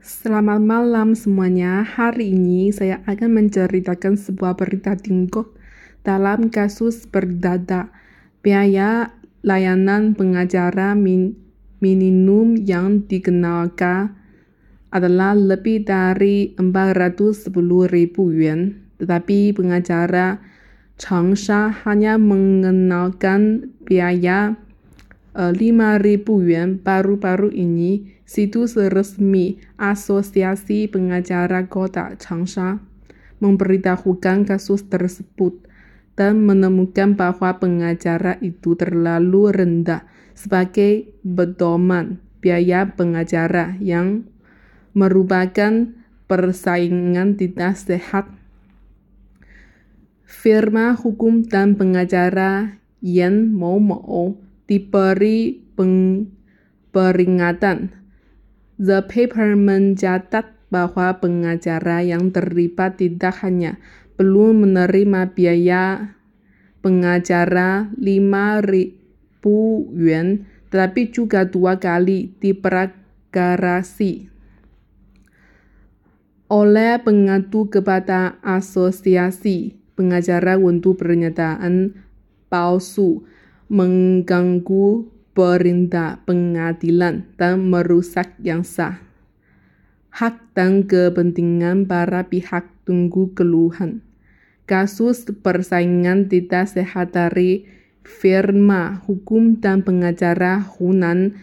Selamat malam semuanya. Hari ini saya akan menceritakan sebuah berita tingkok dalam kasus perdata biaya layanan pengacara min minimum yang dikenalkan adalah lebih dari 410 ribu yuan. Tetapi pengacara Changsha hanya mengenalkan biaya 5.000 yuan baru-baru ini, situs resmi Asosiasi Pengacara Kota Changsha memberitahukan kasus tersebut dan menemukan bahwa pengacara itu terlalu rendah sebagai pedoman biaya pengacara yang merupakan persaingan tidak sehat. Firma hukum dan pengacara Yan Mo Mo diberi peringatan. The paper mencatat bahwa pengacara yang terlibat tidak hanya belum menerima biaya pengacara 5.000 yuan, tetapi juga dua kali diperakarasi oleh pengadu kepada asosiasi pengacara untuk pernyataan palsu mengganggu perintah pengadilan dan merusak yang sah. Hak dan kepentingan para pihak tunggu keluhan. Kasus persaingan tidak sehat dari firma hukum dan pengacara Hunan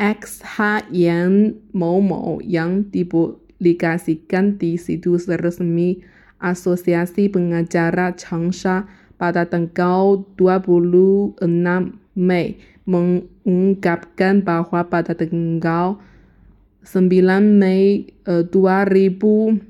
XH yang mau-mau yang dipublikasikan di situs resmi Asosiasi Pengacara Changsha pada tanggal 26 Mei mengungkapkan bahwa pada tanggal 9 Mei 2017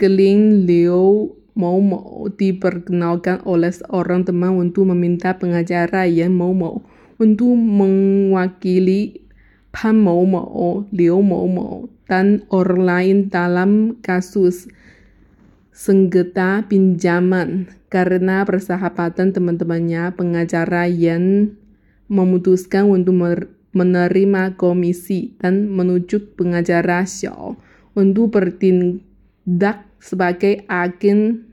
Keling Liu Momo diperkenalkan oleh seorang teman untuk meminta pengacara yang Momo untuk mewakili Pan Momo, Liu Momo, dan orang lain dalam kasus sengketa pinjaman karena persahabatan teman-temannya pengacara yang memutuskan untuk menerima komisi dan menunjuk pengacara Xiao untuk bertindak sebagai agen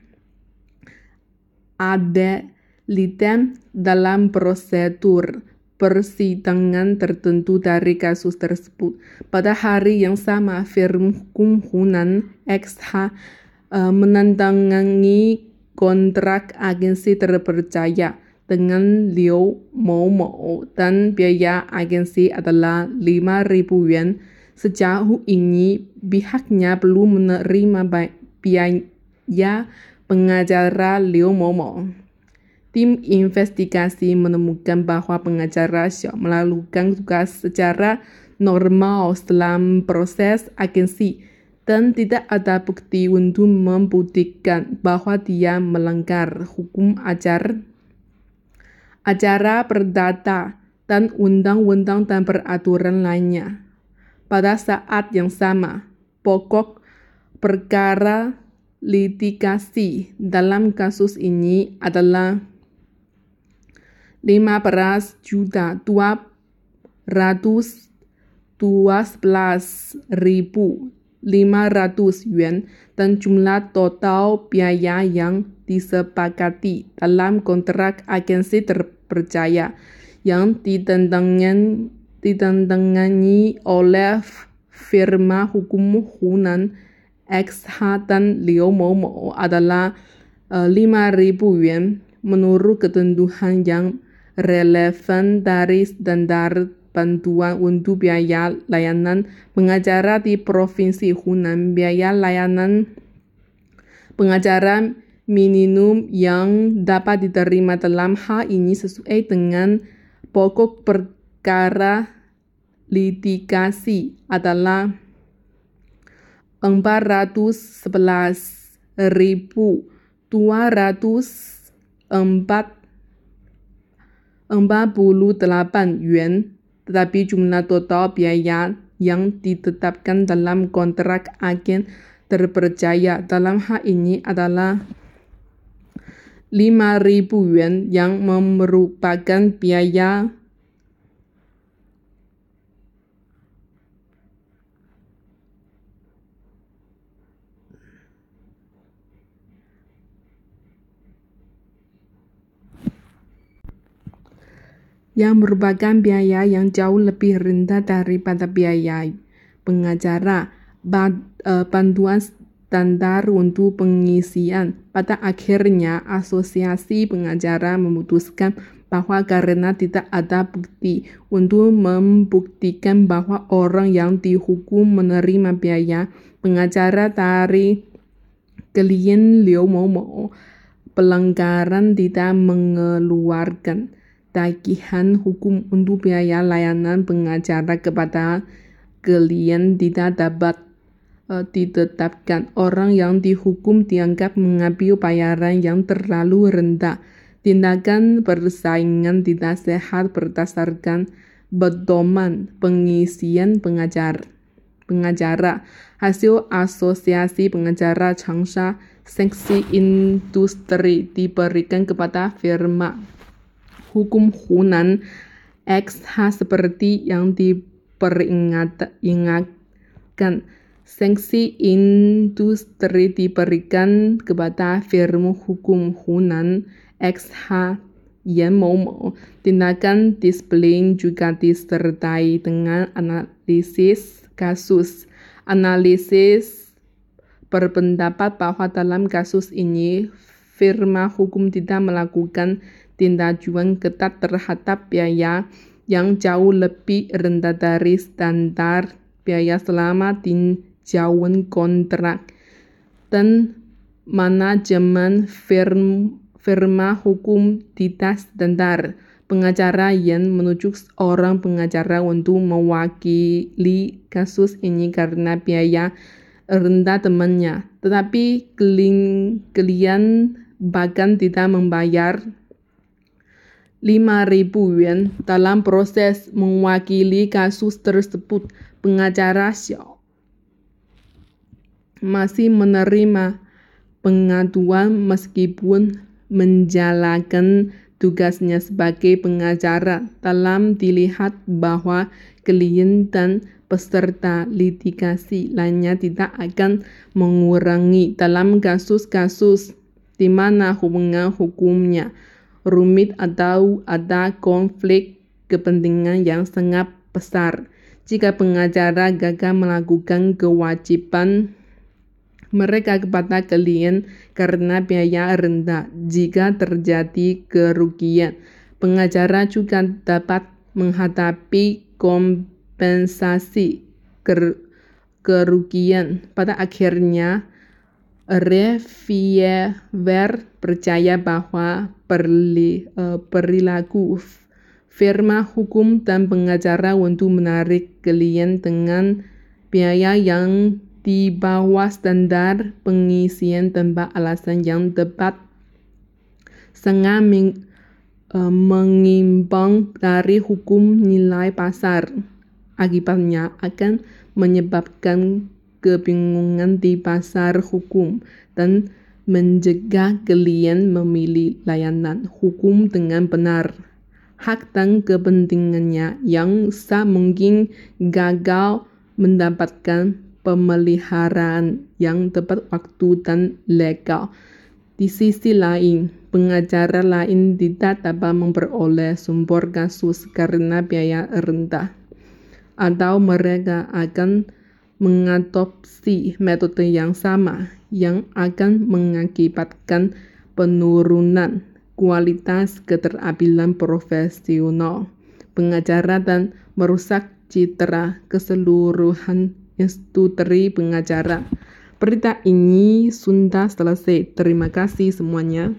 adelitem dalam prosedur persidangan tertentu dari kasus tersebut. Pada hari yang sama, firm hukum Hunan XH uh, menandatangani kontrak agensi terpercaya dengan Liu Mo dan biaya agensi adalah 5.000 yuan. Sejauh ini pihaknya belum menerima biaya pengacara Liu Mo Tim investigasi menemukan bahwa pengacara Xiao melakukan tugas secara normal dalam proses agensi dan tidak ada bukti untuk membuktikan bahwa dia melanggar hukum ajar, acara perdata dan undang-undang dan peraturan lainnya. Pada saat yang sama, pokok perkara litigasi dalam kasus ini adalah 15 juta 212 ribu 500 yuan dan jumlah total biaya yang disepakati dalam kontrak agensi terpercaya yang ditentangkan ditentangani oleh firma hukum Hunan XH dan Liu Momo adalah uh, eh, 5.000 yuan menurut ketentuan yang relevan dari standar bantuan untuk biaya layanan pengacara di Provinsi Hunan. Biaya layanan pengacara minimum yang dapat diterima dalam hal ini sesuai dengan pokok perkara litigasi adalah 411.204 48 yuan tetapi jumlah total biaya yang ditetapkan dalam kontrak agen terpercaya dalam hal ini adalah 5.000 yuan yang merupakan biaya yang merupakan biaya yang jauh lebih rendah daripada biaya pengacara. Bantuan standar untuk pengisian. Pada akhirnya, asosiasi pengacara memutuskan bahwa karena tidak ada bukti untuk membuktikan bahwa orang yang dihukum menerima biaya pengacara dari klien Liu Mo pelanggaran tidak mengeluarkan tagihan hukum untuk biaya layanan pengacara kepada klien tidak dapat uh, ditetapkan. Orang yang dihukum dianggap mengambil bayaran yang terlalu rendah. Tindakan persaingan tidak sehat berdasarkan pedoman pengisian pengajar. pengacara. Hasil asosiasi pengacara Changsha seksi industri diberikan kepada firma hukum Hunan XH seperti yang diperingatkan sanksi industri diberikan kepada firma hukum Hunan XH Yan Mo Tindakan disiplin juga disertai dengan analisis kasus. Analisis berpendapat bahwa dalam kasus ini firma hukum tidak melakukan tindakan ketat terhadap biaya yang jauh lebih rendah dari standar biaya selama tin jauhan kontrak dan manajemen firm, firma hukum tidak standar. Pengacara yang menunjuk orang pengacara untuk mewakili kasus ini karena biaya rendah temannya. Tetapi klien bahkan tidak membayar 5.000 yuan dalam proses mewakili kasus tersebut. Pengacara Xiao masih menerima pengaduan meskipun menjalankan tugasnya sebagai pengacara dalam dilihat bahwa klien dan peserta litigasi lainnya tidak akan mengurangi dalam kasus-kasus di mana hubungan hukumnya rumit atau ada konflik kepentingan yang sangat besar. Jika pengacara gagal melakukan kewajiban mereka kepada klien karena biaya rendah. Jika terjadi kerugian, pengacara juga dapat menghadapi kompensasi kerugian. Pada akhirnya, reviewer percaya bahwa perli, uh, perilaku firma hukum dan pengacara untuk menarik klien dengan biaya yang di bawah standar pengisian tanpa alasan yang tepat sangat meng, uh, mengimbang dari hukum nilai pasar. Akibatnya akan menyebabkan kebingungan di pasar hukum dan mencegah klien memilih layanan hukum dengan benar. Hak dan kepentingannya yang sah mungkin gagal mendapatkan pemeliharaan yang tepat waktu dan legal. Di sisi lain, pengacara lain tidak dapat memperoleh sumber kasus karena biaya rendah, atau mereka akan mengadopsi metode yang sama yang akan mengakibatkan penurunan kualitas keterampilan profesional pengacara dan merusak citra keseluruhan Institutri Pengacara. Berita ini sudah selesai. Terima kasih semuanya.